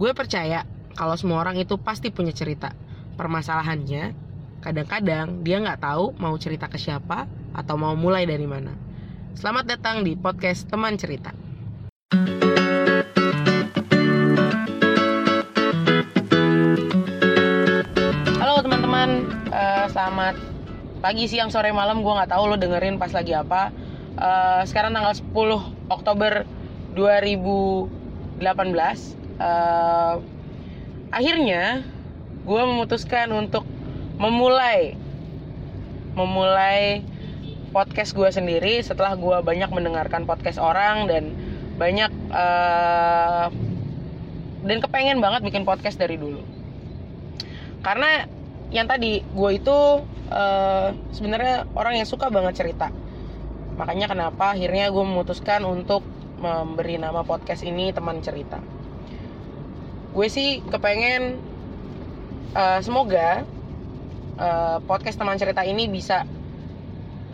Gue percaya kalau semua orang itu pasti punya cerita. Permasalahannya, kadang-kadang dia nggak tahu mau cerita ke siapa atau mau mulai dari mana. Selamat datang di podcast Teman Cerita. Halo teman-teman, Eh, selamat pagi, siang, sore, malam. Gue nggak tahu lo dengerin pas lagi apa. Eh, sekarang tanggal 10 Oktober 2018. Eh, akhirnya gue memutuskan untuk memulai memulai podcast gue sendiri setelah gue banyak mendengarkan podcast orang dan banyak eh, dan kepengen banget bikin podcast dari dulu. Karena yang tadi gue itu eh, sebenarnya orang yang suka banget cerita. Makanya kenapa akhirnya gue memutuskan untuk memberi nama podcast ini teman cerita gue sih kepengen eh, semoga eh, podcast teman cerita ini bisa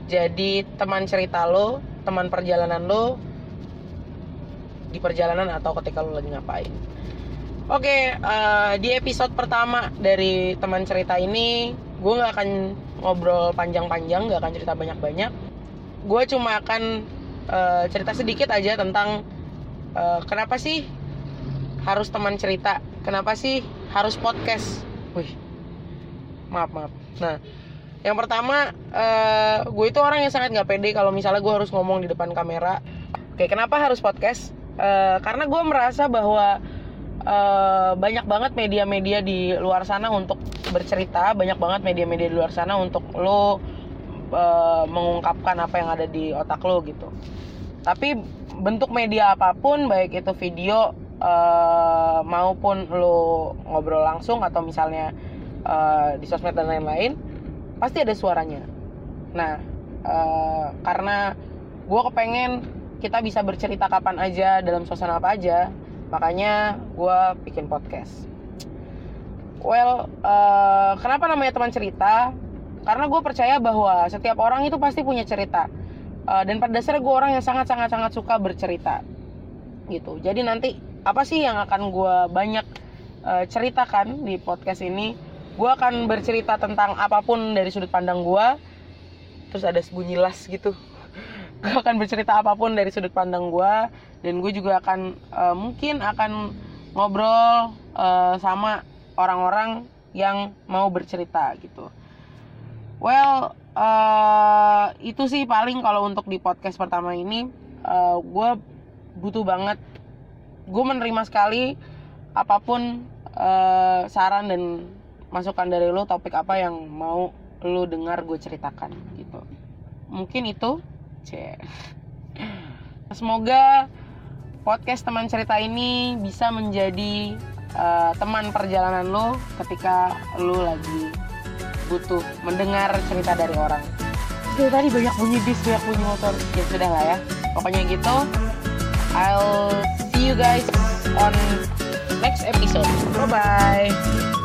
jadi teman cerita lo teman perjalanan lo di perjalanan atau ketika lo lagi ngapain Oke, eh, di episode pertama dari teman cerita ini, gue nggak akan ngobrol panjang-panjang, nggak akan cerita banyak-banyak. Gue cuma akan eh, cerita sedikit aja tentang eh, kenapa sih harus teman cerita, kenapa sih harus podcast. Wih, maaf maaf. Nah, yang pertama, eh, gue itu orang yang sangat nggak pede kalau misalnya gue harus ngomong di depan kamera. Oke, kenapa harus podcast? Eh, karena gue merasa bahwa eh, banyak banget media-media di luar sana untuk bercerita, banyak banget media-media di luar sana untuk lo eh, mengungkapkan apa yang ada di otak lo gitu. Tapi bentuk media apa pun, baik itu video eh, maupun lo ngobrol langsung atau misalnya eh, di sosmed dan lain-lain, pasti ada suaranya. Nah, eh, karena gue kepengen kita bisa bercerita kapan aja dalam suasana apa aja, makanya gue bikin podcast. Well, eh, kenapa namanya teman cerita? Karena gue percaya bahwa setiap orang itu pasti punya cerita. Eh, dan pada dasarnya gue orang yang sangat sangat sangat suka bercerita, gitu. Jadi nanti apa sih yang akan gue banyak eh, ceritakan di podcast ini? Gue akan bercerita tentang apa pun dari sudut pandang gue. Terus ada bunyi las gitu. gue akan bercerita apa pun dari sudut pandang gue dan gue juga akan eh, mungkin akan ngobrol eh, sama orang-orang yang mau bercerita gitu. Well, eh, itu sih paling kalau untuk di podcast pertama ini eh, gue butuh banget, gue menerima sekali apa pun eh, saran dan masukan dari lo topik apa yang mau lo dengar gue ceritakan gitu. Mungkin itu Cie. Semoga podcast teman cerita ini bisa menjadi uh, teman perjalanan lo ketika lo lagi butuh mendengar cerita dari orang. Oke, tadi banyak bunyi bis, banyak bunyi motor. Ya sudah lah ya. Pokoknya gitu. I'll see you guys on next episode. Bye bye.